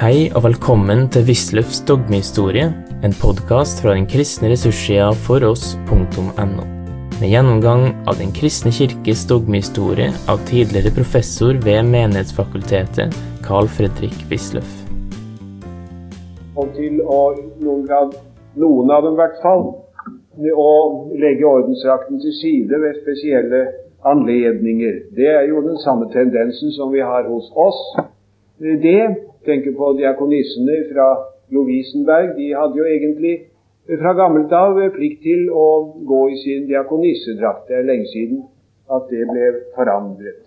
Hei og velkommen til Wisløffs dogmehistorie, en podkast fra den kristne ressurssida foross.no. Med gjennomgang av Den kristne kirkes dogmehistorie av tidligere professor ved Menighetsfakultetet, Carl Fredrik Wisløff. Og til å noen grad, noen av dem i hvert fall, å legge ordensrakten til side ved spesielle anledninger. Det er jo den samme tendensen som vi har hos oss. Det tenker på diakonissene fra Lovisenberg. De hadde jo egentlig fra gammelt av plikt til å gå i sin diakonissedrakt. Det er lenge siden at det ble forandret.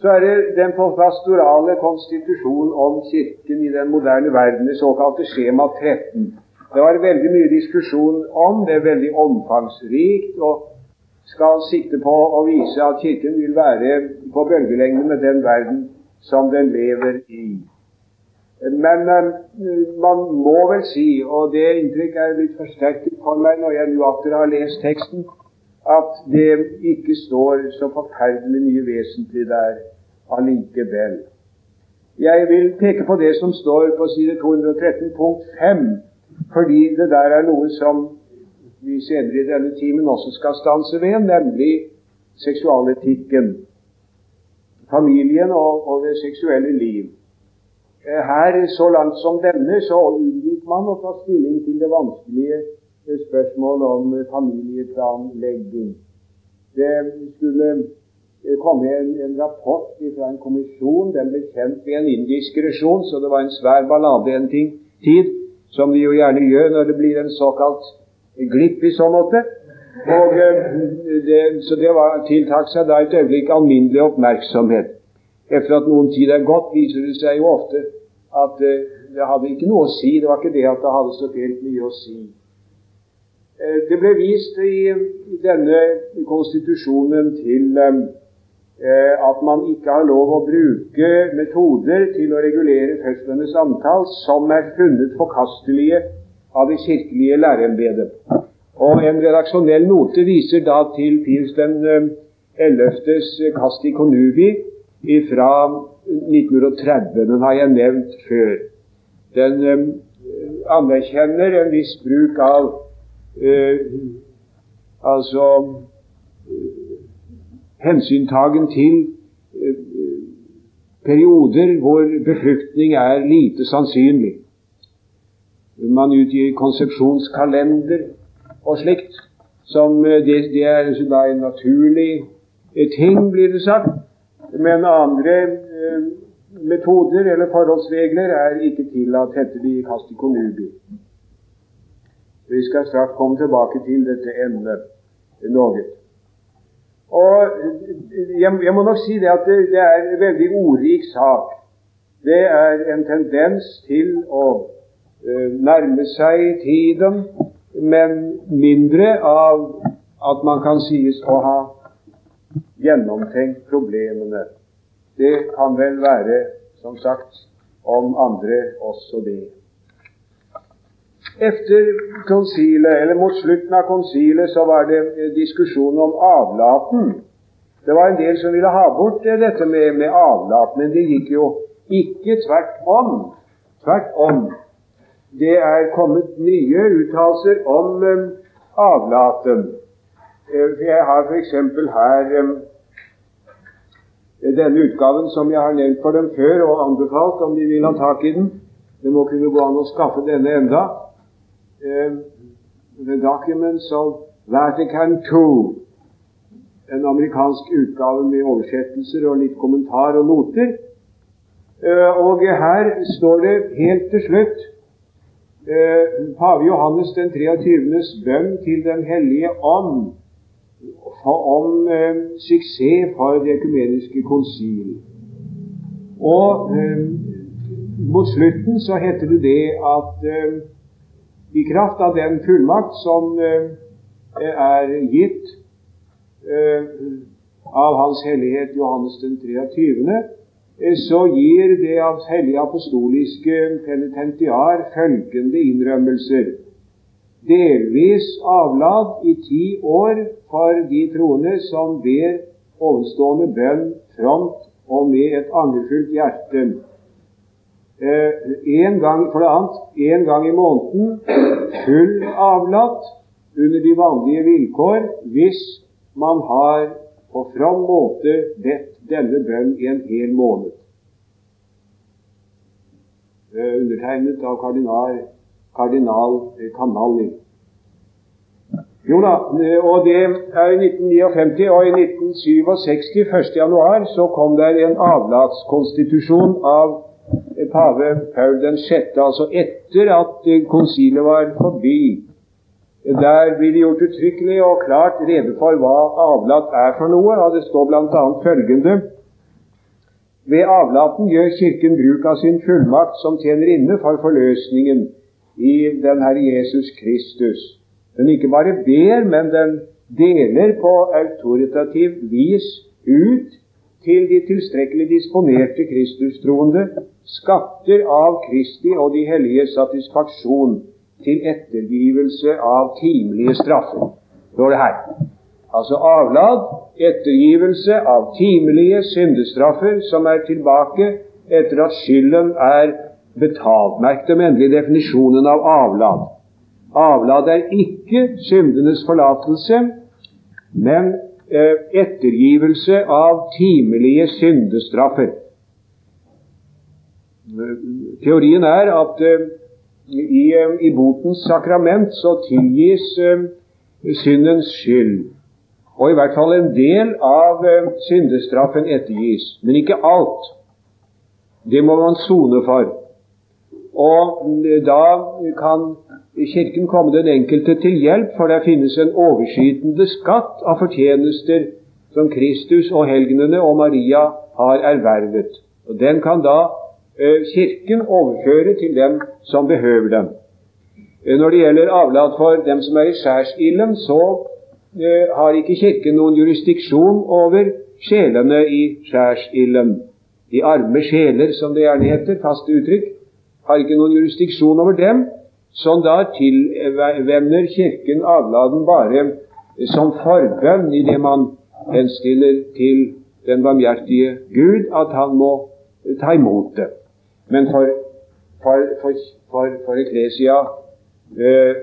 Så er det den pastorale konstitusjon om Kirken i den moderne verden, det såkalte skjema 13. Det var veldig mye diskusjon om. Det er veldig omfangsrikt og skal sikte på å vise at Kirken vil være på bølgelengde med den verden som den lever i. Men uh, man må vel si, og det inntrykk er litt forsterket for meg når jeg nå atter har lest teksten, at det ikke står så forferdelig mye vesentlig der allikevel. Jeg vil peke på det som står på side 213 punkt 5, fordi det der er noe som vi senere i denne timen også skal stanse ved, nemlig seksualetikken familien og, og det seksuelle liv. Eh, her, så langt som denne, så unngikk man å ta stilling til det vanskelige spørsmålet om eh, familieplanlegging. Det skulle komme en, en rapport fra en kommisjon. Den ble kjent ved en indiskresjon, så det var en svær ballade en ting, tid, som de jo gjerne gjør når det blir en såkalt glipp i så måte. Og eh, det, så det var, tiltak seg da et øyeblikk alminnelig oppmerksomhet. Etter at noen tid er gått, viser det seg jo ofte at eh, det hadde ikke noe å si. Det var ikke det at det hadde så helt mye å si. Eh, det ble vist i, denne konstitusjonen til at man ikke har lov å bruke metoder til å regulere fødslenes antall som er funnet forkastelige av det kirkelige lærerembetet. Og En redaksjonell note viser da til Pius den 11.s eh, Casti Conubi fra 1930. Den har jeg nevnt før. Den um, anerkjenner en viss bruk av eh, altså uh, hensyntagen til uh, perioder hvor befruktning er lite sannsynlig. Man utgir konsepsjonskalender og slikt. Som eh, det, det er da en naturlig eh, ting, blir det sagt. Men andre eh, metoder eller forholdsregler er ikke tillatt, heter det i Casti Conubi. Vi skal straks komme tilbake til dette emnet noe. Og jeg, jeg, må nok si det at det, det er en veldig ordrik sak. Det er en tendens til å uh, nærme seg tiden men mindre av at man kan sies å ha gjennomtenkt problemene. Det kan vel være, som sagt, om andre også det. Efter konsilet, eller mot slutten av konsilet, så var det diskusjon om avlaten. Det var en del som ville ha bort dette med, med avlat, men det gikk jo ikke tvert om. Tvert om det er kommet nye uttalelser om um, avlaten. Uh, jeg har f.eks. her um, denne utgaven som jeg har nevnt for dem før og anbefalt om de vil ha tak i den. Det må kunne gå an å skaffe denne enda. Uh, the Documents of Vatican II. En amerikansk utgave med oversettelser og litt kommentar og noter. Uh, og her står det helt til slutt eh, pave Johannes den 23.s bønn til Den hellige ånd om eh, suksess for det økumeniske konsil. Og eh, mot slutten så heter det det at eh, i kraft av den fullmakt som eh, er gitt eh, av Hans Hellighet Johannes den 23., Eh, så gir det av hellige apostoliske penitentiar følgende innrømmelser. Delvis avlad i ti år for de troende som ber ovenstående bønn front og med et angerfullt hjerte. en gang, for det annet en gang i måneden full avlatt under de vanlige vilkår hvis man har på from måte bedt denne bønn i en hel måned. Undertegnet av kardinal, kardinal Kanalli. Jo da, og det er i 1959, og i 1967, 1. januar, så kom det en avlatskonstitusjon av pave Paul 6., altså etter at konsilet var forbi. Der blir det gjort uttrykkelig og klart rede for hva avlat er for noe, og det står bl.a. følgende Ved avlaten gjør Kirken bruk av sin fullmakt som tjener inne for forløsningen i den Herre Jesus Kristus. Den ikke bare ber, men den deler på autoritativ vis ut til de tilstrekkelig disponerte Kristustroende skatter av Kristi og de hellige satisfaksjon til ettergivelse av timelige straffer. Står det her. Altså avlad, ettergivelse av timelige syndestraffer som er tilbake etter at skylden er betalt. Merk dem endelig definisjonen av avlad. Avlad er ikke syndenes forlatelse, men eh, ettergivelse av timelige syndestraffer. Teorien er at eh, i, eh, i, botens sakrament så tilgis syndens skyld. Og i hvert fall en del av syndestraffen ettergis, men ikke alt. Det må man sone for. Og da kan Kirken komme den enkelte til hjelp, for det finnes en overskytende skatt av fortjenester som Kristus og helgenene og Maria har ervervet. Og Den kan da eh, Kirken overføre til dem som behøver dem. Eh, når det gjelder avlat for dem som er i skjærsilden, så eh, har ikke Kirken noen jurisdiksjon over sjelene i skjærsilden. De arme sjeler, som det gjerne heter, faste uttrykk, har ikke noen jurisdiksjon over dem som da tilvenner Kirken avladen bare som forbønn i det man henstiller til den barmhjertige Gud at han må ta imot det. Men for, for, for, for, for Eklesia eh,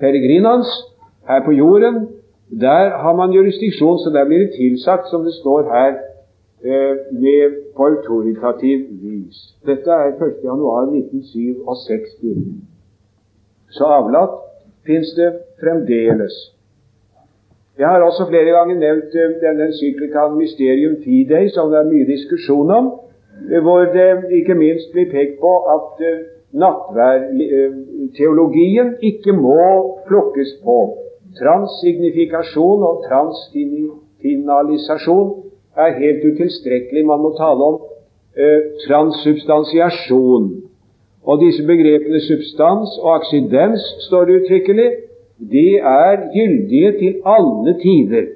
peregrinans her på jorden, der har man jurisdiksjon, så der blir det tilsagt, som det står her, eh, med på autoritativ vis. Dette er 1.1.1967. Så avlatt fins det fremdeles. Jeg har også flere ganger nevnt uh, denne encyklikaen Mysterium Fidei, som det er mye diskusjon om, hvor det ikke minst blir pekt på at uh, nattværteologien ikke må plukkes på. Transignifikasjon og transfinalisasjon er helt utilstrekkelig. Man må tale om transsubstansiasjon. Og disse begrepene substans og aksidens, står det uttrykkelig, de er gyldige til alle tider,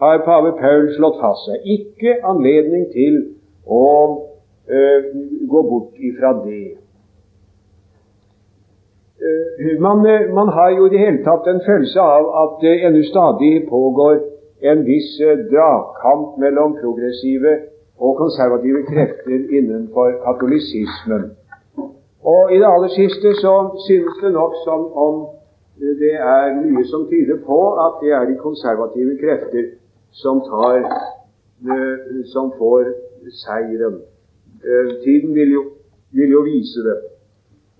har pave Paul slått fast seg. Ikke anledning til å øh, gå bort ifra det. Uh, man, uh, man, har jo i det hele tatt en følelse av at det ennå stadig pågår en viss dragkamp mellom progressive og konservative krefter innenfor katolisismen. Og i det aller siste så synes det nok som om det er mye som tyder på at det er de konservative krefter som tar eh, som får seieren. Eh, tiden vil jo, vil jo vise det.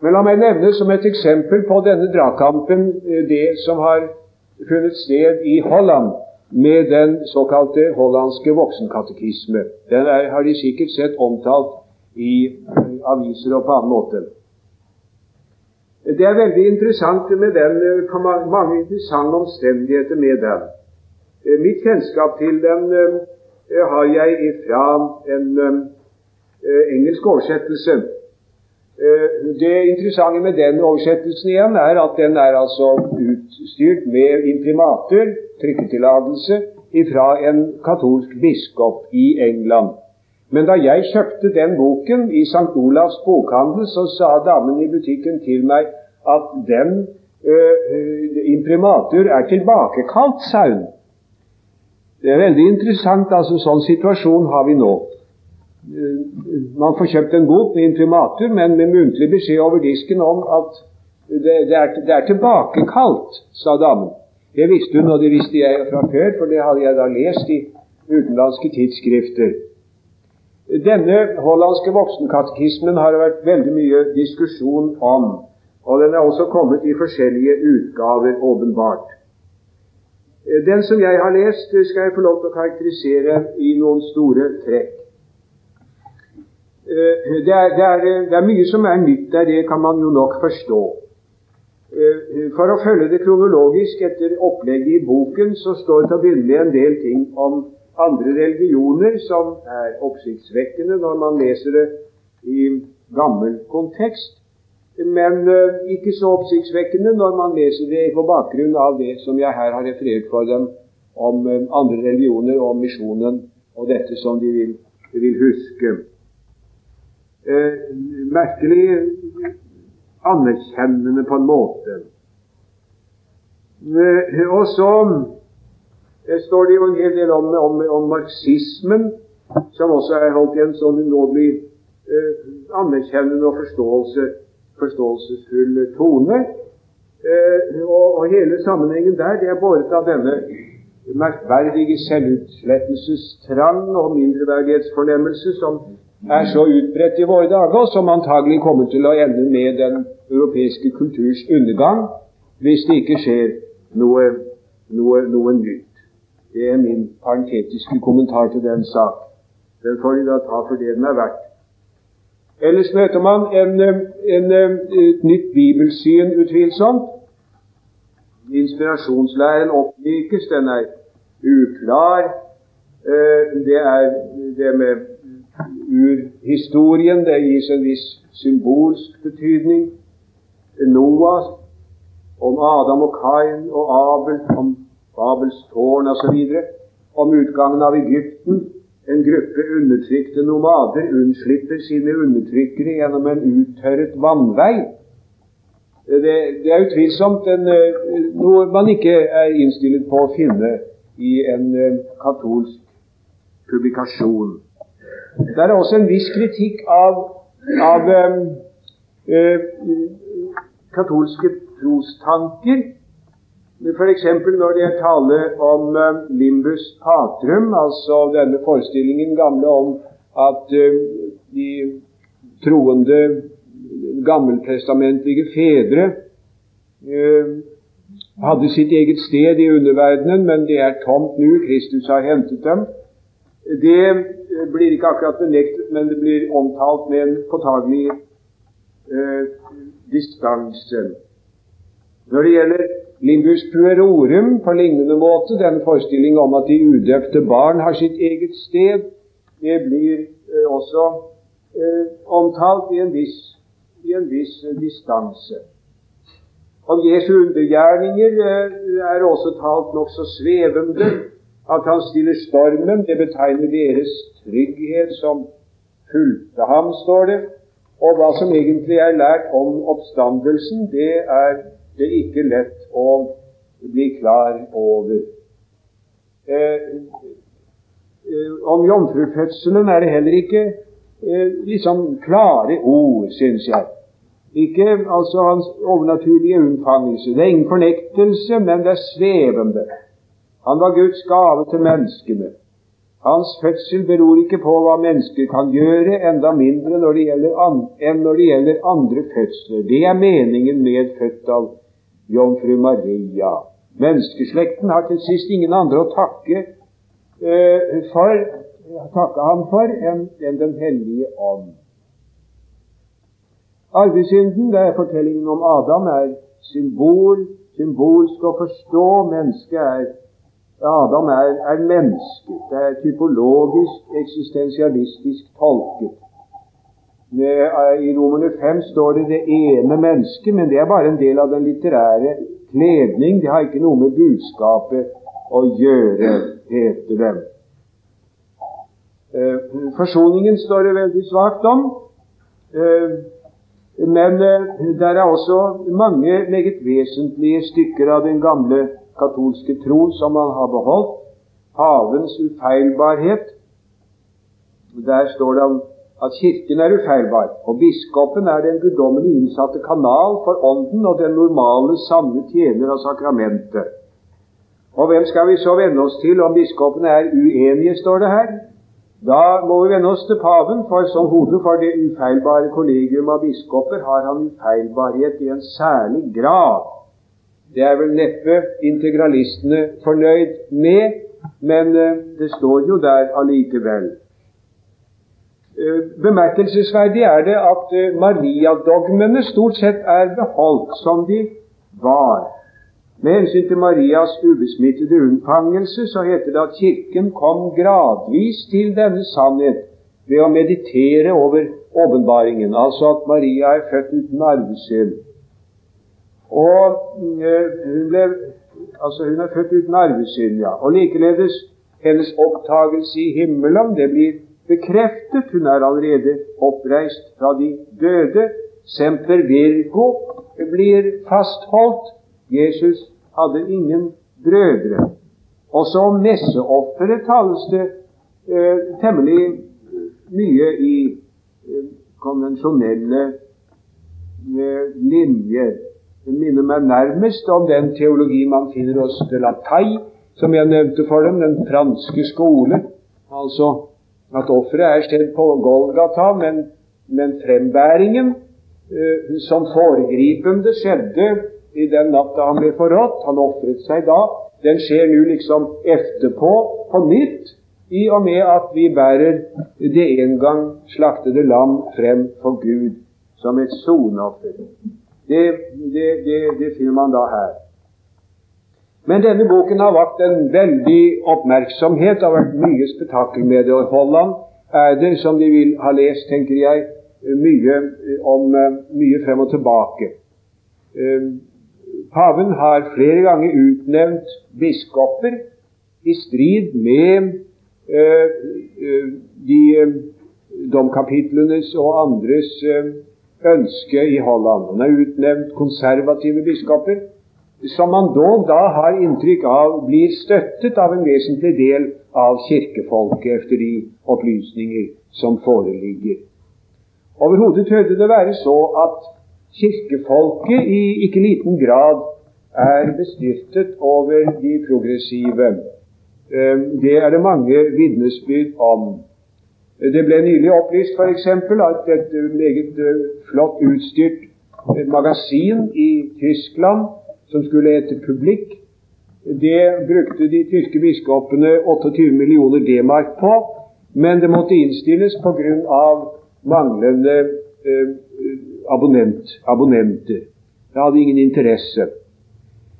Men la meg nevne som et eksempel på denne dragkampen eh, det som har funnet sted i Holland med den såkalte hollandske voksenkatekisme. Den er, har de sikkert sett omtalt i aviser og på annen måte. Det er veldig interessant med den, eh, mange interessante omstendigheter med den. Mitt kjennskap til den har jeg ifra en engelsk oversettelse. Det interessante med den oversettelsen igjen er at den er altså utstyrt med imprimater, trykketillatelse, fra en katolsk biskop i England. Men da jeg kjøpte den boken i St. Olavs bokhandel, så sa damen i butikken til meg at den uh, imprimatur er tilbakekalt, sa hun. Det er veldig interessant. altså Sånn situasjon har vi nå. man får kjøpt en bok med imprimatur, men med muntlig beskjed over disken om at det, det, er, det er tilbakekalt, sa damen. Det visste hun, og det visste jeg fra før, for det hadde jeg da lest i utenlandske tidsskrifter. Denne hollandske voksenkatekismen har det vært veldig mye diskusjon om, og den er også kommet i forskjellige utgaver, åpenbart. Den som jeg har lest, skal jeg få lov til å karakterisere i noen store trekk. Det er, det, er, det er, mye som er nytt der, det kan man jo nok forstå. Eh, for å følge det kronologisk etter opplegget i boken, så står det til å begynne en del ting om andre religioner som er oppsiktsvekkende når man leser det i gammel kontekst, men uh, ikke så oppsiktsvekkende når man leser det på bakgrunn av det som jeg her har referert for dem om uh, andre religioner og misjonen og dette som de vil, de vil huske. Uh, merkelig anerkjennende på en måte. Eh, og så eh, står det jo en hel del om, om, om marxismen, som også er holdt i en sånn ulovlig eh, anerkjennende og forståelse, forståelsesfull tone. Eh, og, hele sammenhengen der det er båret av denne merkverdige selvutslettelsestrang og mindreverdighetsfornemmelse som er så utbredt i våre dager, og som antagelig kommer til å ende med den europeiske kulturs undergang hvis det ikke skjer noe, noe, noe nytt. Det er min parentetiske kommentar til den sak. Den får de da ta for det den er verdt. Ellers møter man en, en, et nytt bibelsyn, utvilsomt. Inspirasjonsleiren oppmykes, den er uklar. Eh, det er det med urhistorien. Det gis en viss symbolsk betydning. Noah, om Adam og Kain og Abel, om Babels tårn osv. Om utgangen av Egypten. En gruppe undertrykte nomader unnslipper sine undertrykkere gjennom en uttørret vannvei. Det, det er utvilsomt en, noe man ikke er innstilt på å finne i en eh, katolsk publikasjon. Det er også en viss kritikk av, av øh, katolske trostanker. F.eks. når det er tale om øh, limbus patrum, altså denne forestillingen gamle om at øh, de troende gammeltestamentlige fedre hadde sitt eget sted i underverdenen, men det er tomt nå. Kristus har hentet dem. Det blir ikke akkurat benektet, men det blir omtalt med en påtagelig eh, distanse. Når det gjelder limbus puerorum på lignende måte, denne forestilling om at de udøpte barn har sitt eget sted, det blir eh, også eh, omtalt i en viss, i en viss eh, distanse. Om Jesu undergjerninger eh, er også talt nokså svevende. At han stiller stormen, det betegner deres trygghet som fulgte ham, står det. Og hva som egentlig er lært om oppstandelsen, det er det ikke lett å bli klar over. Eh, eh, om jomfrufødselen er det heller ikke eh, liksom klare ord, syns jeg. Ikke altså hans overnaturlige unnfangelse. Det er ingen fornektelse, men det er svevende. Han var Guds gave til menneskene. Hans fødsel beror ikke på hva mennesker kan gjøre, enda mindre når enn når det gjelder andre fødsler. Det er meningen med født av jomfru Maria. Menneskeslekten har til sist ingen andre å takke, uh, for, takke ham for enn en Den hellige ånd. Arvesynden, det er fortellingen om Adam, er symbol, symbolsk å forstå. Mennesket er Adam er, er menneske. Det er typologisk, eksistensialistisk tolket. I Romerne 5 står det 'det ene mennesket', men det er bare en del av den litterære kledning. Det har ikke noe med budskapet å gjøre, heter det. Eh, forsoningen står det veldig svakt om. Eh, men der er også mange meget vesentlige stykker av den gamle katolske tro som man har beholdt, Havens ufeilbarhet, Der står det at Kirken er ufeilbar, og biskopen er den guddommelig innsatte kanal for Ånden og den normale, sanne tjener av sakramentet. Og hvem skal vi så venne oss til om biskopene er uenige, står det her? Da må vi vende oss til paven, for som hode for det ufeilbare kollegium av biskoper har han ufeilbarhet i en særlig grad. Det er vel neppe integralistene fornøyd med, men eh, det står jo der allikevel. Eh, bemerkelsesverdig er det at eh, Mariadogmene stort sett er beholdt som de var. Med hensyn til Marias ubesmittede unnfangelse så heter det at Kirken kom gradvis til denne sannhet ved å meditere over åpenbaringen, altså at Maria er født uten arvesynd. Og øh, hun, ble, altså hun er født uten arvesynd, ja. Og likeledes hennes opptagelse i himmelen, det blir bekreftet. Hun er allerede oppreist fra de døde. Semper Virgo blir fastholdt. Jesus hadde ingen brødre. Også om messeofferet tales det eh, temmelig mye i eh, konvensjonelle eh, linjer. Det minner meg nærmest om den teologi man finner hos de la Taille, som jeg nevnte for dem, den franske skole. Altså at offeret er stedt på Golgata, men, men frembæringen uh, som foregripende skjedde i den natta han ble forrådt, han ofret seg da, den skjer nå liksom etterpå, på nytt, i og med at vi bærer det en gang slaktede lam frem for Gud som et soneoffer. Det, det, det, det finner man da her. Men denne boken har vakt en veldig oppmerksomhet. Det har vært mye spetakkel med det. Og Holland er det, som de vil ha lest, tenker jeg, mye om mye frem og tilbake. Ehm, paven har flere ganger utnevnt biskoper i strid med eh, eh, de eh, domkapitlenes og andres ønske i Holland. Han har utnevnt konservative biskoper som man dog da har inntrykk av blir støttet av en vesentlig del av kirkefolket efter de opplysninger som foreligger. Overhodet tødde det være så at kirkefolket i ikke liten grad er bestyrtet over de progressive. Ehm, det er det mange vitnesbyrd om. Det ble nylig opplyst f.eks. at et meget eh, flott utstyrt eh, magasin i Tyskland som skulle hete Publikk. Det brukte de tyske biskopene 28 millioner D-mark på, men det måtte innstilles pga. manglende eh, abonnent, abonnenter. Det hadde ingen interesse.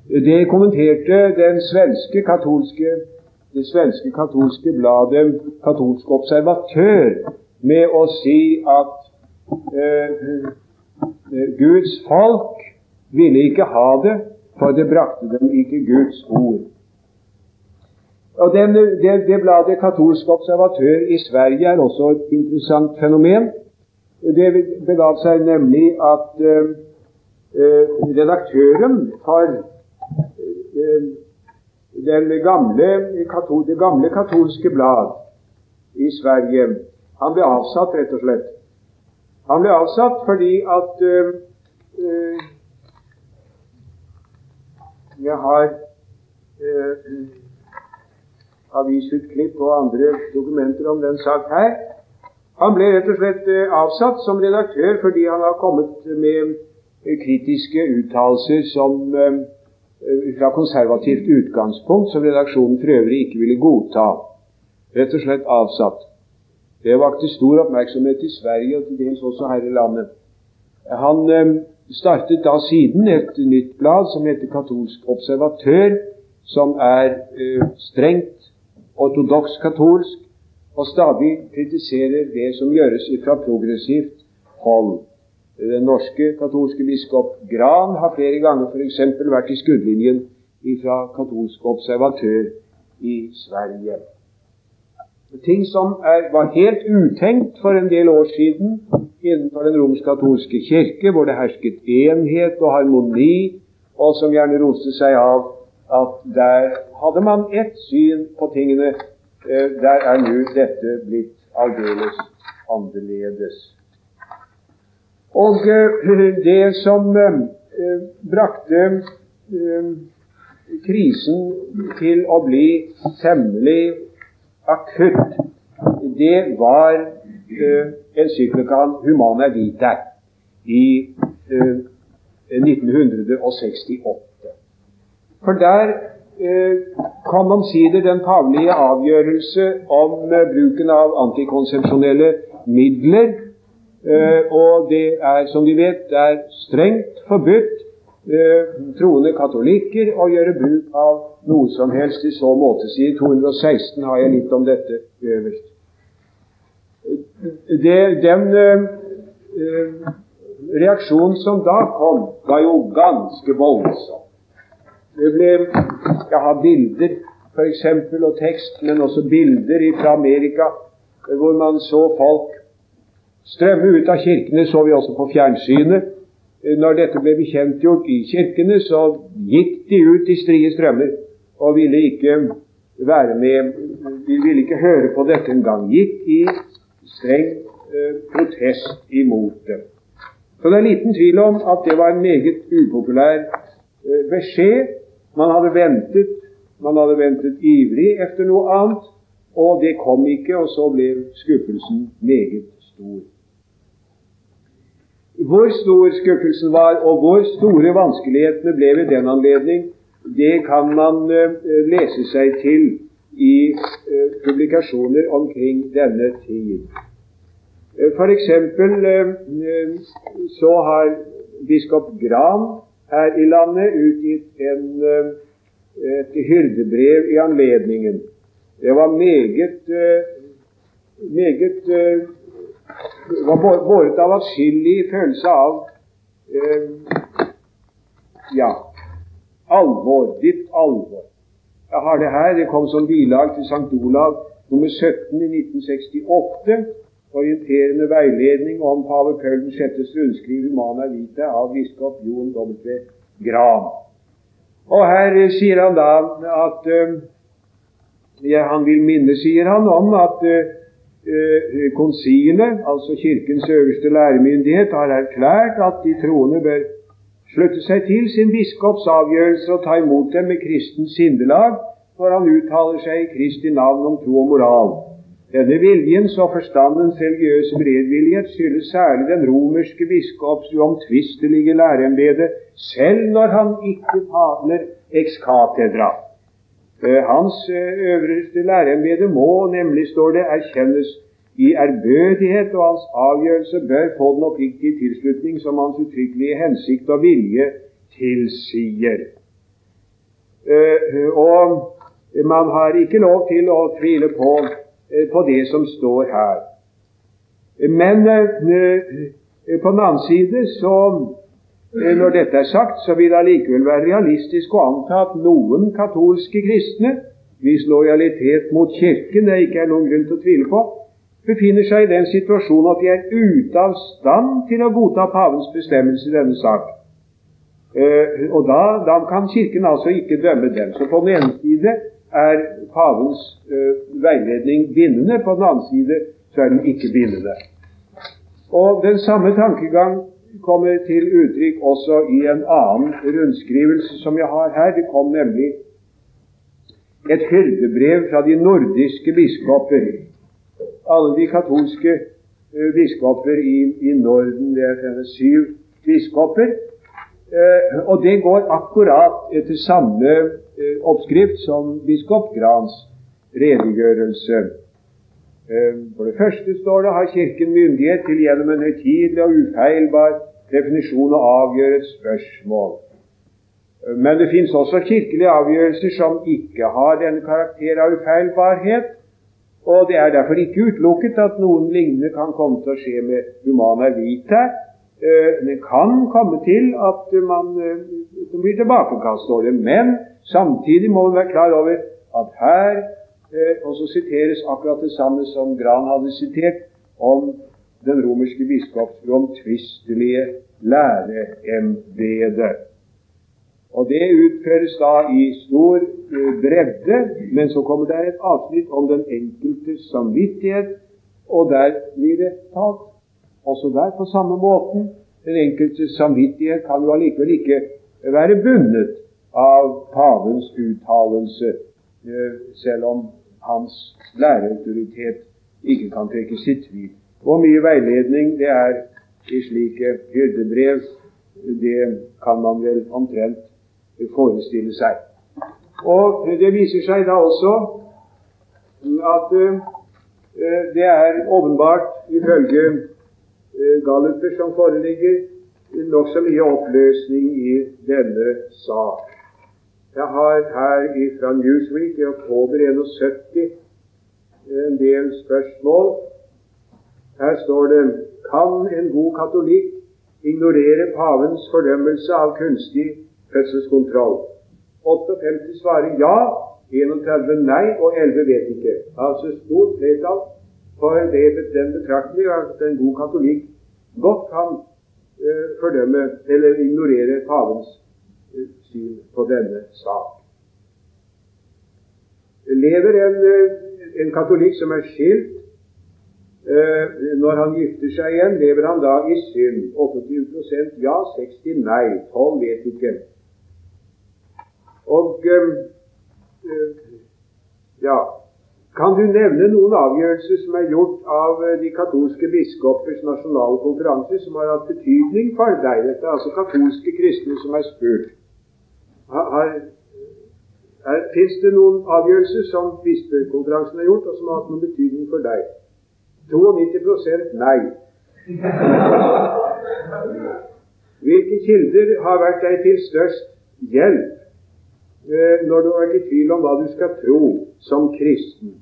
Det kommenterte den svenske katolske, det svenske katolske bladet Katolsk observatør med å si at eh, eh Guds folk ville ikke ha det, for det brakte dem ikke Guds ord. Og den, det, det, bladet Katolsk observatør i Sverige er også et interessant fenomen. Det begav seg nemlig at uh, redaktøren for uh, gamle, det gamle katolske blad i Sverige han ble avsatt, rett og slett. Han ble avsatt fordi at uh, jeg har eh, avisutklipp og andre dokumenter om den sak her. Han ble rett og slett eh, avsatt som redaktør fordi han har kommet med kritiske uttalelser som eh, fra konservativt utgangspunkt, som redaksjonen for øvrig ikke ville godta. Rett og slett avsatt. Det vakte stor oppmerksomhet i Sverige og til dels også her i landet. Han eh, startet da siden et nytt blad som heter Katolsk observatør, som er uh, strengt ortodoks katolsk og stadig kritiserer det som gjøres fra progressivt hold. Den norske katolske biskop Gran har flere ganger f.eks. vært i skuddlinjen fra katolsk observatør i Sverige. Ting som er, var helt utenkt for en del år siden, innenfor den romersk-katolske kirke, hvor det hersket enhet og harmoni, og som gjerne roste seg av at der hadde man ett syn på tingene. Eh, der er nå dette blitt aldeles annerledes. Og uh, det som uh, brakte krisen til å bli temmelig akutt, det var encyklikaen Humana Vitae i 1968. For der eh, kom omsider den pavlige avgjørelse om eh, bruken av antikonsepsjonelle midler. Eh, og det er, som vi vet, det er strengt forbudt eh, troende katolikker å gjøre bruk av noe som helst i så måte. Side 216 har jeg litt om dette øverst. Det, den eh, eh, reaksjonen som da kom, var jo ganske voldsom. Det ble Jeg har bilder f.eks. og tekst, men også bilder fra Amerika hvor man så folk strømme ut av kirkene, så vi også på fjernsynet. Når dette ble bekjentgjort i kirkene, så gikk de ut i strie strømmer og ville ikke være med De ville ikke høre på dette engang. Gikk i streng eh, protest imot det. Så det er liten tvil om at det var en meget upopulær eh, beskjed. Man hadde ventet, man hadde ventet ivrig etter noe annet, og det kom ikke, og så ble skuffelsen meget stor. Hvor stor skuffelsen var, og hvor store vanskelighetene ble ved den anledning, det kan man eh, lese seg til i eh, publikasjoner omkring denne tid. F.eks. for eksempel eh, eh, så har biskop Gran her i landet utgitt en, et hyrdebrev i anledningen. Det var meget meget var båret av atskillig følelse av ja, alvor, dypt alvor. Jeg har det her. Det kom som bilag til St. Olav nummer 17 i 1968 orienterende veiledning om pave Paul 6. rundskriv Humana Vita av biskop Jon W. Gran. Og her sier han da at uh, ja, Han vil minne, sier han, om at uh, konsilet, altså Kirkens øverste læremyndighet, har erklært at de troende bør slutte seg til sin biskops avgjørelse og ta imot dem med kristent sindelag når han uttaler seg i Kristi navn om tro og moral. Denne viljens og forstandens religiøse beredvillighet skyldes særlig den romerske biskops uomtvistelige læreembete, selv når han ikke taler ex cathedra. Hans eh, øverste læreembete må, nemlig står det, erkjennes i ærbødighet, og hans avgjørelse bør få den oppriktige tilslutning som hans uttrykkelige hensikt og vilje tilsier. Eh, og man har ikke lov til å tvile på Eh, på det som står her. Men eh, på den annen side, så når dette er sagt, så vil det allikevel være realistisk å anta at noen katolske kristne, hvis lojalitet mot Kirken det ikke er noen grunn til å tvile på, befinner seg i den situasjonen at de er ute av stand til å godta pavens bestemmelse i denne sak. og da, da kan Kirken altså ikke dømme dem. Så på den ene side er pavens uh, veiledning bindende. På den annen side så er den ikke bindende. Og Den samme tankegang kommer til uttrykk også i en annen rundskrivelse som jeg har her. Det kom nemlig et hyrdebrev fra de nordiske biskoper. Alle de katolske uh, biskoper i, i Norden, det er syv biskoper. Uh, og det går akkurat etter samme Eh, oppskrift som biskop Grans redegjørelse. Eh, for det første står det har Kirken myndighet til gjennom en høytidelig og ufeilbar definisjon å avgjøre et spørsmål. Eh, men det fins også kirkelige avgjørelser som ikke har denne karakter av ufeilbarhet. Og det er derfor ikke utelukket at noen lignende kan komme til å skje med humana vita. Det kan komme til at man blir tilbakekast, står det. Men Samtidig må man være klar over at her Og også siteres akkurat det samme som Gran hadde sitert om den romerske biskops uomtvistelige læreembete. Og Det utføres da i stor eh, bredde, men så kommer det et avsnitt om den enkeltes samvittighet og der blir det talt. Også der på samme måten. Den enkelte samvittighet kan jo allikevel ikke være bundet av pavens uttalelse, eh, selv om hans læreautoritet ikke kan trekkes i tvil. Hvor mye veiledning det er i slike hyrdebrev, det kan man vel omtrent forestille seg. Og Det viser seg da også at uh, det er åpenbart, ifølge uh, galluper som foreligger, nokså mye oppløsning i denne sak. Jeg har her fra Newsweek i oktober 71 en del spørsmål. Her står det Kan en god katolikk ignorere pavens fordømmelse av kunstig fødselskontroll? 58 svarer ja, 31 nei, og 11 vet ikke. Altså stort flertall for det, den betraktning at en god katolikk godt kan uh, fordømme eller ignorere pavens uh, syn på denne sak. Lever en, uh, en katolikk som er skilt, når han gifter seg igjen, lever han da i synd? 28% ja, 60 nei, 12 vet ikke. Og ja, kan du nevne noen avgjørelser som er gjort av eh, de katolske biskopers nasjonale konferanse, som har hatt betydning for deg? Dette er altså katolske kristne som er spurt. Fins det noen avgjørelser som bispekonferansen har gjort, og som har hatt noen betydning for deg? 92 nei. Hvilke kilder har vært deg til størst hjelp eh, når du har vært i tvil om hva du skal tro som kristen?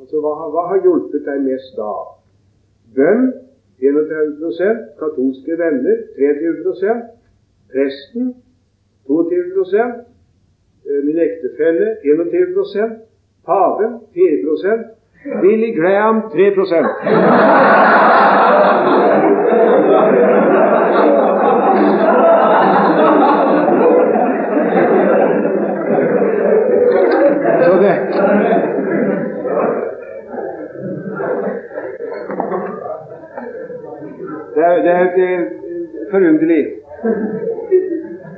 Altså, hva, hva har hjulpet deg mest da? Bønn 31% katolske venner 23% presten 22 eh, min ektefelle 21% paven 4% Billy Graham 3 Så det Det er, det er et eh, forunderlig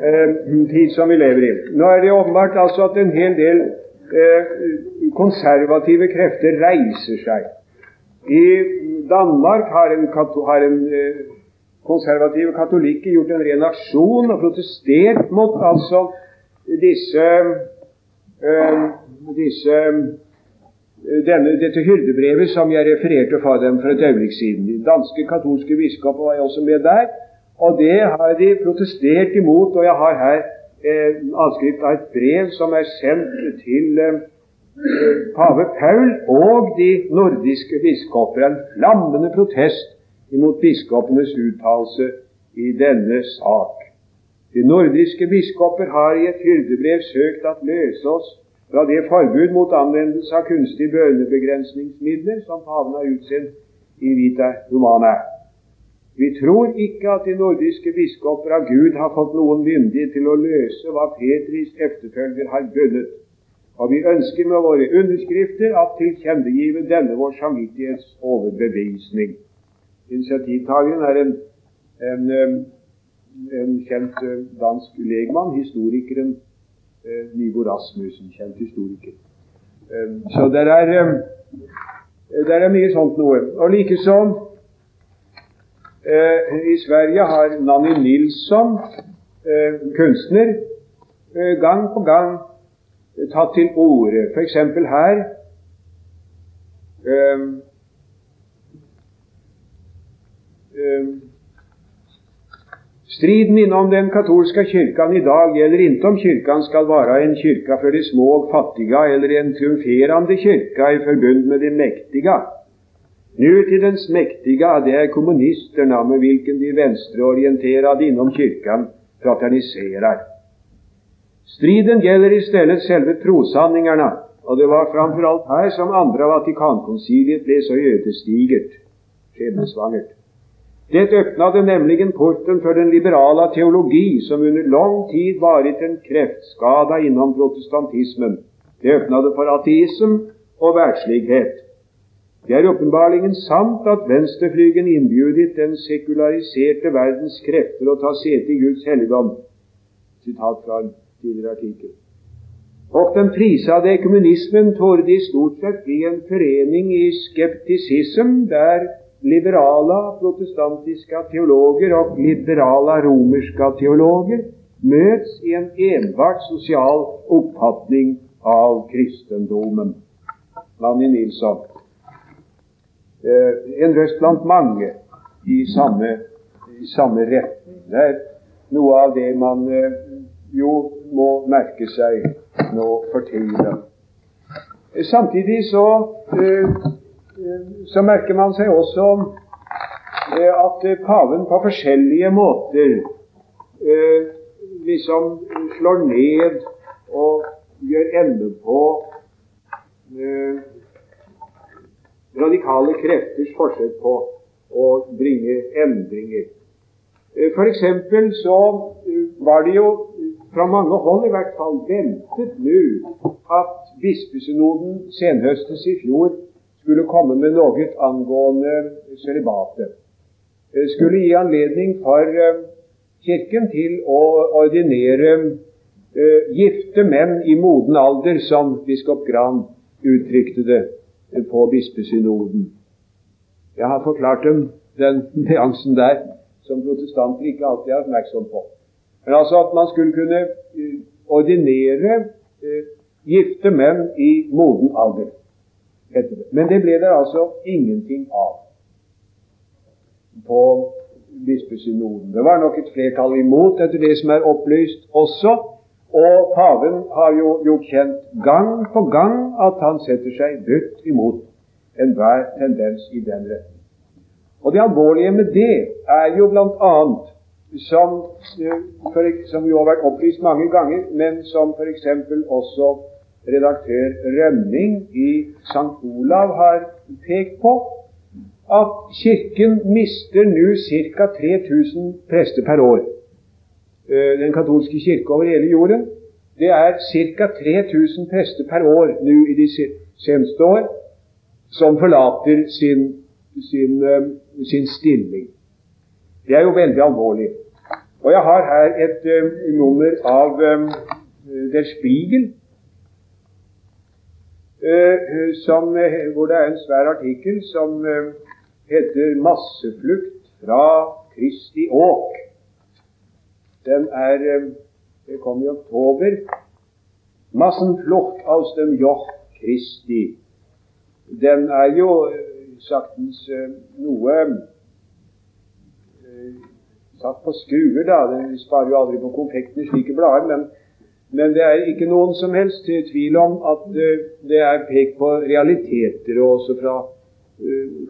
eh, tid som vi lever i. Nå er det åpenbart altså at en hel del eh, konservative krefter reiser seg. I Danmark har en, har en eh, konservative katolikker gjort en ren aksjon og protestert mot altså disse, eh, disse denne, dette hyrdebrevet som jeg refererte for dem for et øyeblikk siden. De danske katolske biskoper var jeg også med der. Og det har de protestert imot. Og jeg har her eh, avskrift av et brev som er sendt til eh, pave Paul og de nordiske biskoper. En flammende protest imot biskopenes uttalelse i denne sak. De nordiske biskoper har i et hyrdebrev søkt at løse oss fra det forbud mot anvendelse av kunstige bønnebegrensningsmidler som paven har utsendt i Vita Humana. Vi tror ikke at de nordiske biskoper av Gud har fått noen myndighet til å løse hva Petris efterfølger har bundet, og vi ønsker med våre underskrifter at tilkjennegive denne vår samvittighets overbevisning. Initiativtakeren er en, en, en kjent eh, dansk legmann, historikeren eh, Nivo Rasmussen, kjent historiker. Så det er, der er mye sånt noe. Og likeså i Sverige har Nanny Nilsson, eh, kunstner, eh, gang på gang tatt til orde. F.eks. her Um, um, Striden innom den katolske kyrkan i dag gjelder ikke om kyrkan skal være en kyrka for de små og fattige eller en triumferende kyrka i forbund med de mäktiga. Nutidens mektige, det er kommunisterna med hvilken de venstreorienterede innom kyrkan fraterniserer. Striden gjelder i stedet selve trosanningarna, og det var framfor alt her som andre Vatikankonciliet ble så ödesdigert, skjebnesvangert. Det åpnet nemlig porten for den liberale teologi som under lang tid varit en kreftskada innom protestantismen. Det åpnet for ateisme og världslighet. Det er åpenbaringen sant at venstreflygen innbjudet den sekulariserte verdens krefter å ta sete i Guds helligdom. Sitat fra en tidligere artikkel. Og den prisade kommunismen torde i stort sett bli en forening i skeptisism, der liberala protestantiske teologer og liberala romerske teologer møtes i en enbart sosial oppfatning av kristendommen. Lanny Nilsson. Eh, en røst blant mange i samme, i samme retning. Det er noe av det man eh, jo må merke seg nå for tida. Samtidig så, eh, så merker man seg også at paven på forskjellige måter liksom slår ned og gjør ende på radikale krefters forsøk på å bringe endringer. Eh, for eksempel så eh, var det jo fra mange hold i hvert fall ventet nå at bispesynoden senhøstes i fjor skulle komme med noe angående sølibatet. Eh, skulle gi anledning for Kirken til å ordinere gifte menn i moden alder, som biskop Gran uttrykte det på bispesynoden. Jeg har forklart dem den nyansen der som protestanter ikke alltid er oppmerksom på. Men altså at man skulle kunne eh, ordinere eh, gifte menn i moden alder. Men det ble det altså ingenting av på bispesynoden. Det var nok et flertall imot, etter det som er opplyst også. Og paven har jo gjort kjent gang på gang at han setter seg dødt imot enhver tendens i den retning. Og det alvorlige med det er jo bl.a. Som, eh, som jo har vært opplyst mange ganger, men som f.eks. også redaktør Rønning i St. Olav har pekt på, at Kirken mister nå ca. 3000 prester per år. Eh, den katolske kirke over hele jorden. Det er ca. 3000 prester per år nå i de seneste år som forlater sin, sin, eh, sin, stilling. Det er jo veldig alvorlig. Og jeg har her et um, nummer av um, Der Spiegel, uh, som, hvor det er en svær artikkel som heter 'Masseflukt fra Kristi åk'. Den er eh, Det kom i oktober. Massenflucht aus dem Joch Christi. Den er jo eh, saktens eh, noe satt på skruer, da. Den sparer jo aldri på konfektene, slike blader. Men, men, det er ikke noen som helst tvil om at det er pekt på realiteter, og også fra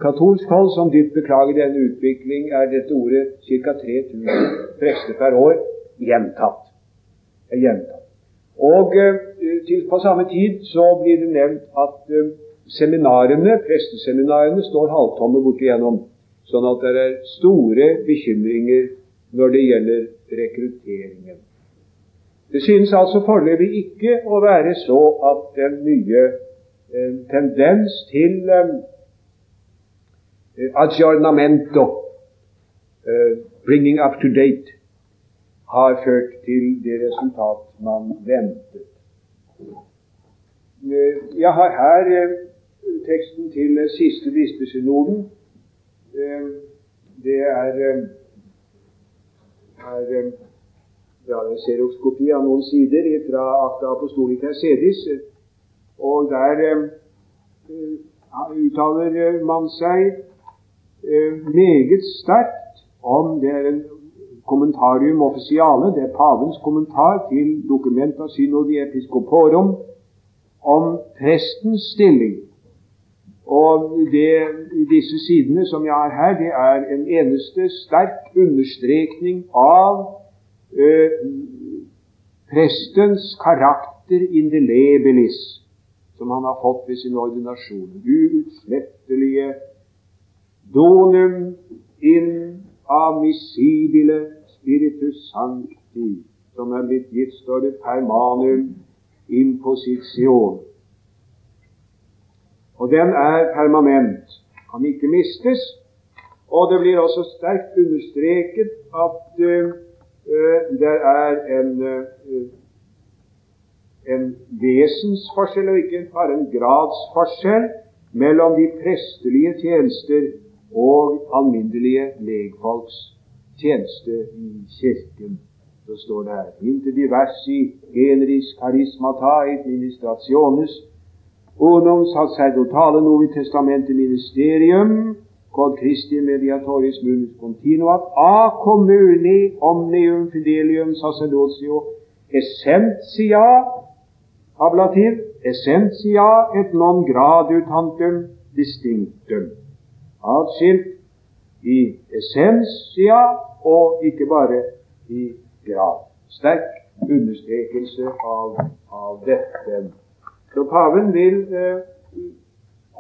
katolsk hold, som dypt beklager denne utvikling, er dette ordet ca. 3000 prester per år gjentatt. gjentatt. Og uh, til, på samme tid så blir det nevnt at seminarene, presteseminarene står halvtomme bortigjennom. sånn at det er store bekymringer når det gjelder rekrutteringen. Det synes altså foreløpig ikke å være så at den nye eh, tendens til eh, aggiornamento, eh, bringing up to date, har ført til det resultat man ventet. Eh, jeg har her eh, teksten til siste bispesynoden. Eh, det er, er ja, en serokskopi av noen sider fra Akta Apostolica Sedis. Og der uttaler man seg meget sterkt om det er en kommentarium officiale, det er pavens kommentar til Documenta synodi episcoporum om prestens stilling. Og det, disse sidene som jeg har her, det er en eneste sterk understrekning av øh, prestens karakter indelebilis, som han har fått ved sin ordinasjon. Uutslettelige donum in amissibile spiritus sancti, som er blitt gitt, står det permanum imposisjon. Og den er permanent, kan ikke mistes. Og det blir også sterkt understreket at uh, det er en, uh, en vesensforskjell, og ikke bare en gradsforskjell, mellom de prestelige tjenester og alminnelige legfolks tjeneste i Kirken. Så står det her Inter diversi generis et ministrationes unum sacerdotale novi testamente ministerium quod Christi mediatoris munus continuat a communi omnium fidelium sacerdotio essentia ablativ essentia et non gradutantum distinctum atskilt i essensia og ikke bare i grad. Sterk understrekelse av, av dette. Så paven vil eh,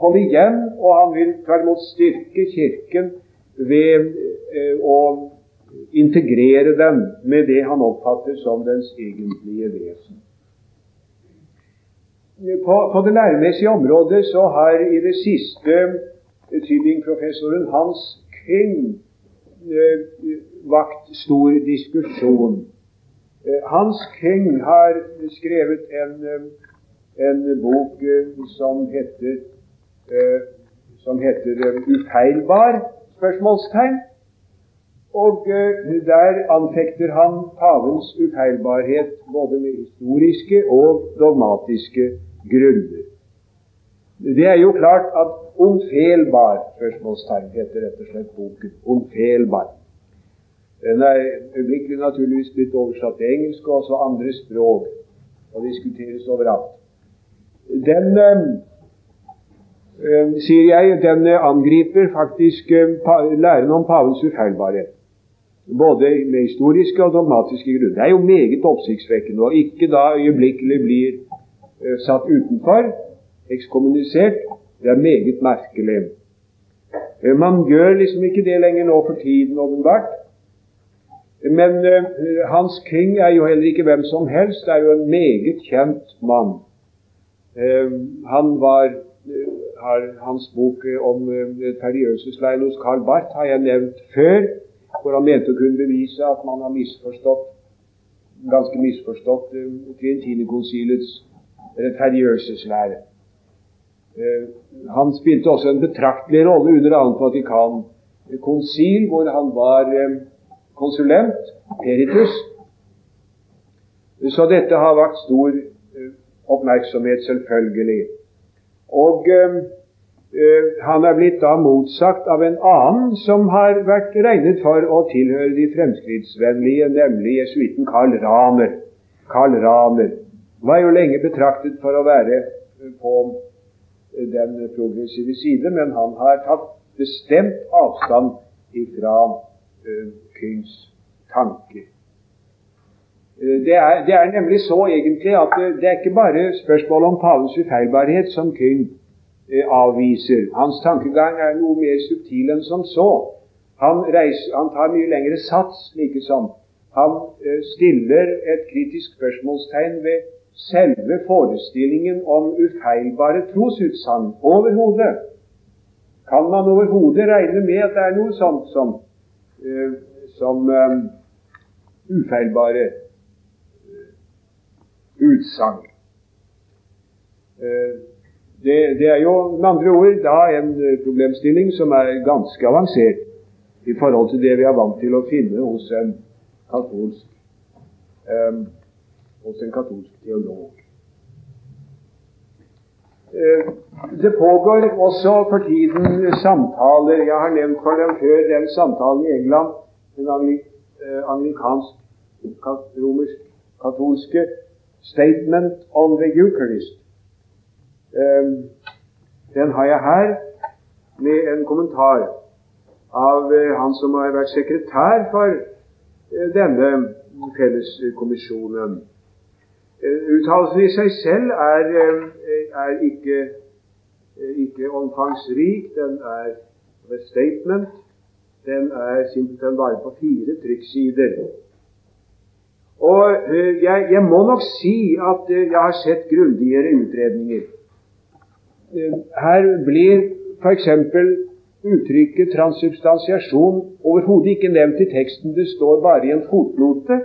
holde igjen, og han vil tvert styrke Kirken ved eh, å integrere dem med det han oppfatter som dens egentlige vesen. På, på det læremessige området så har i det siste Tybing-professoren Hans King eh, vakt stor diskusjon. Eh, Hans King har skrevet en, eh, en bok som heter, som heter 'Ufeilbar?' spørsmålstegn. Og der anfekter han pavens ufeilbarhet både med historiske og dogmatiske grunner. Det er jo klart at 'Onfelbar' spørsmålstegn heter rett og slett boken. Onfelbar. Den er øyeblikkelig naturligvis blitt oversatt til engelsk og også andre språk og diskuteres overalt. Den, øh, sier jeg, den angriper faktisk øh, læren om pavens ufeilbarhet. Både med historiske og dogmatiske grunner. Det er jo meget oppsiktsvekkende, og ikke da øyeblikkelig blir satt utenfor, ekskommunisert. Det er meget merkelig. Man gjør liksom ikke det lenger nå for tiden, åpenbart. Men uh, Hans King er jo heller ikke hvem som helst. Det er jo en meget kjent mann. Uh, han var Hans bok om Terjøsesleiren hos Karl Barth har jeg nevnt før, hvor han mente å kunne bevise at man har misforstått ganske misforstått Trientinekonsilets rettferdiggjørelseslære. Han spilte også en betraktelig rolle under annet Vatikan-konsil, hvor han var konsulent, Peritus. Så dette har vakt stor eh, oppmerksomhet, selvfølgelig. Og han er blitt da motsagt av en annen som har vært regnet for å tilhøre de fremskrittsvennlige, nemlig jesuitten Karl Rahner. Karl Rahner var jo lenge betraktet for å være på den progressive side, men han har tatt bestemt avstand ifra uh, tanke. Eh, det er, det er, nemlig så egentlig at det er ikke bare spørsmålet om pavens ufeilbarhet som King eh, avviser. Hans tankegang er noe mer subtil enn som så. Han, reiser, han tar mye lengre sats, likesom. Han eh, stiller et kritisk spørsmålstegn ved selve forestillingen om ufeilbare trosutsagn overhodet. Kan man overhodet regne med at det er noe sånt som uh, som um, ufeilbare uh, utsagn. Uh, det, det, er jo med andre ord da en problemstilling som er ganske avansert i forhold til det vi er vant til å finne hos en katolsk, um, hos en katolsk teolog. Det pågår også for tiden samtaler. Jeg har nevnt for dem før den samtalen i England den eh, anglikansk-romersk katolske Statement on the Eucharist. Ehm, den har jeg her med en kommentar av eh, han som har vært sekretær for eh, denne felleskommisjonen. Uttalelsen i seg selv er, er ikke, ikke omfangsrik. Den er et statement den er simpelthen bare på fire trykksider. Og jeg, jeg, må nok si at jeg har sett grundigere utredninger. her blir f.eks. uttrykket transsubstansiasjon overhodet ikke nevnt i teksten. Det står bare i en fotnote.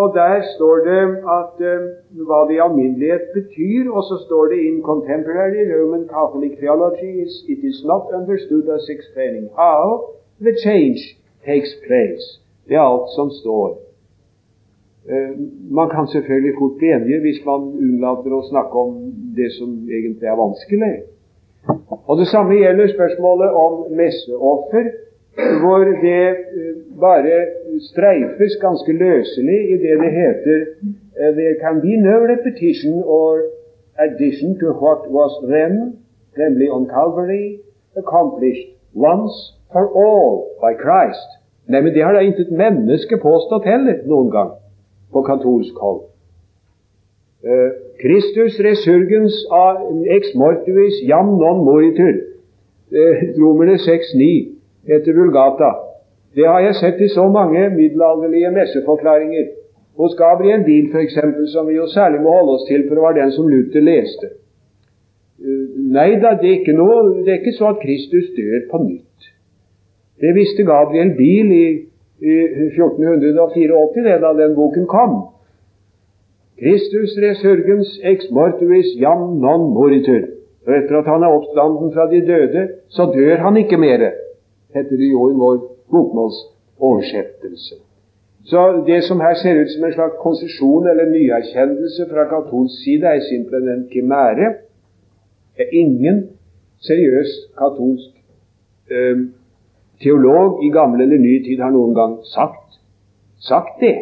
Og der står det at uh, hva det i alminnelighet betyr, og så står det in contemporary Roman Catholic theology is, it is not understood as explaining how the change takes place. Det er alt som står. Uh, man kan selvfølgelig fort bli enige hvis man unnlater å snakke om det som egentlig er vanskelig. Og Det samme gjelder spørsmålet om messeoffer hvor det eh, bare streifes ganske løselig i det det heter eh, There can be no repetition or addition to what was then, nemlig on Calvary, accomplished once for all by Christ. Nei, men det har da intet menneske påstått heller noen gang på katolsk hold. Uh, resurgens resurgens ex mortuis jam non moritur. Romerne 6,9 etter Vulgata. Det har jeg sett i så mange middelalderlige messeforklaringer. Hos Gabriel Biel f.eks., som vi jo særlig må holde oss til, for det var den som Luther leste. Uh, nei da, det er, ikke noe, det er ikke så at Kristus dør på nytt. Det visste Gabriel Biel i, i 1484, det, da den boken kom. Kristus resurgens ex mortuis jam non moritur. Og etter at han er oppstanden fra de døde, så dør han ikke mere heter det jo i vår bokmålsoversettelse. Så det som her ser ut som en slags konsesjon eller nyerkjennelse fra katolsk side, er simpelthen en kimære. Det er ingen seriøs katolsk eh, teolog i gammel eller ny tid har noen gang sagt, sagt det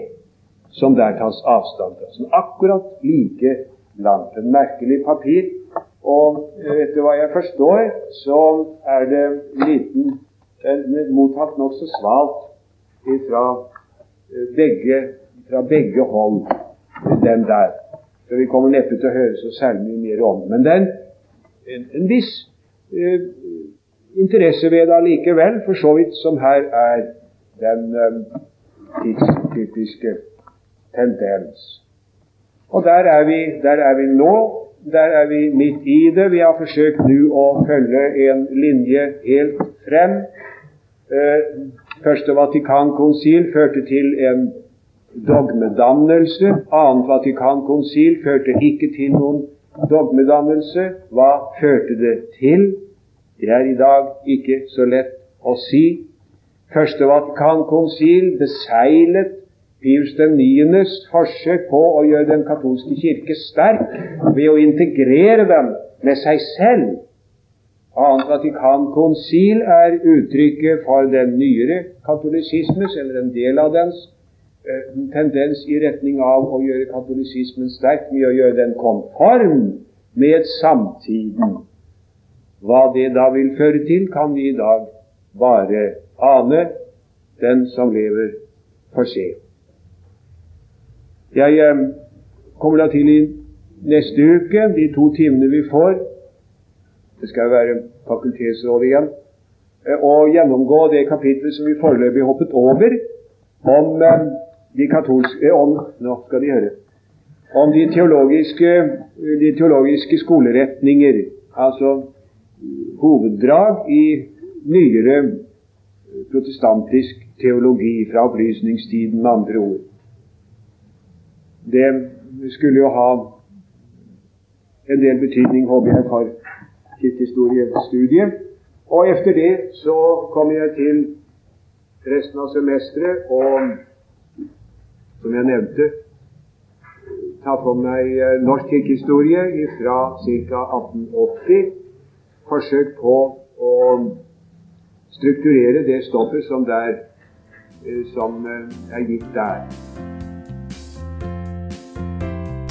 som der tas avstand fra. Som akkurat like langt. En merkelig papir. Og etter hva jeg forstår, så er det liten mottatt nokså svalt fra eh, begge, fra begge hold, den der. Så vi kommer neppe til å høre så særlig mye mer om Men det er en, en viss eh, interesse ved det allikevel, for så vidt som her er den eh, tidstypiske tendens. Og der er, vi, der er vi nå. Der er vi midt i det. Vi har forsøkt nå å følge en linje helt frem Eh, første Vatikankonsil førte til en dogmedannelse. Annet Vatikankonsil førte ikke til noen dogmedannelse. Hva førte det til? Det er i dag ikke så lett å si. Første Vatikankonsil beseilet Pius 9.s forsøk på å gjøre den katolske kirke sterk ved å integrere dem med seg selv Annet Vatikankonsil er uttrykket for den nyere katolisismes, eller en del av dens, eh, tendens i retning av å gjøre katolisismen sterk med å gjøre den konform med samtiden. Hva det da vil føre til, kan vi i dag bare ane. Den som lever, får se. Jeg eh, kommer da til i neste uke, de to timene vi får, det skal være fakultetsråd igjen, og eh, gjennomgå det kapitlet som vi foreløpig hoppet over, om eh, de katolske eh, om, Nå skal de høre. Om de teologiske, de teologiske skoleretninger, altså hoveddrag i nyere protestantisk teologi fra opplysningstiden, med andre ord. Det skulle jo ha en del betydning, håper jeg, for kirkehistoriestudiet. Og etter det så kommer jeg til resten av semesteret og, som jeg nevnte, ta for meg eh, norsk kirkehistorie fra ca. 1880. Forsøk på å strukturere det stoffet som, der, eh, som eh, er gitt der.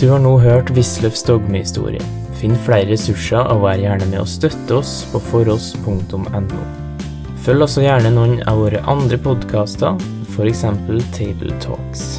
Du har nå hørt Wisløffs dogmehistorie. Finn flere ressurser og vær gjerne med å støtte oss på foross.no. Følg også gjerne noen av våre andre podkaster, f.eks. Table Talks.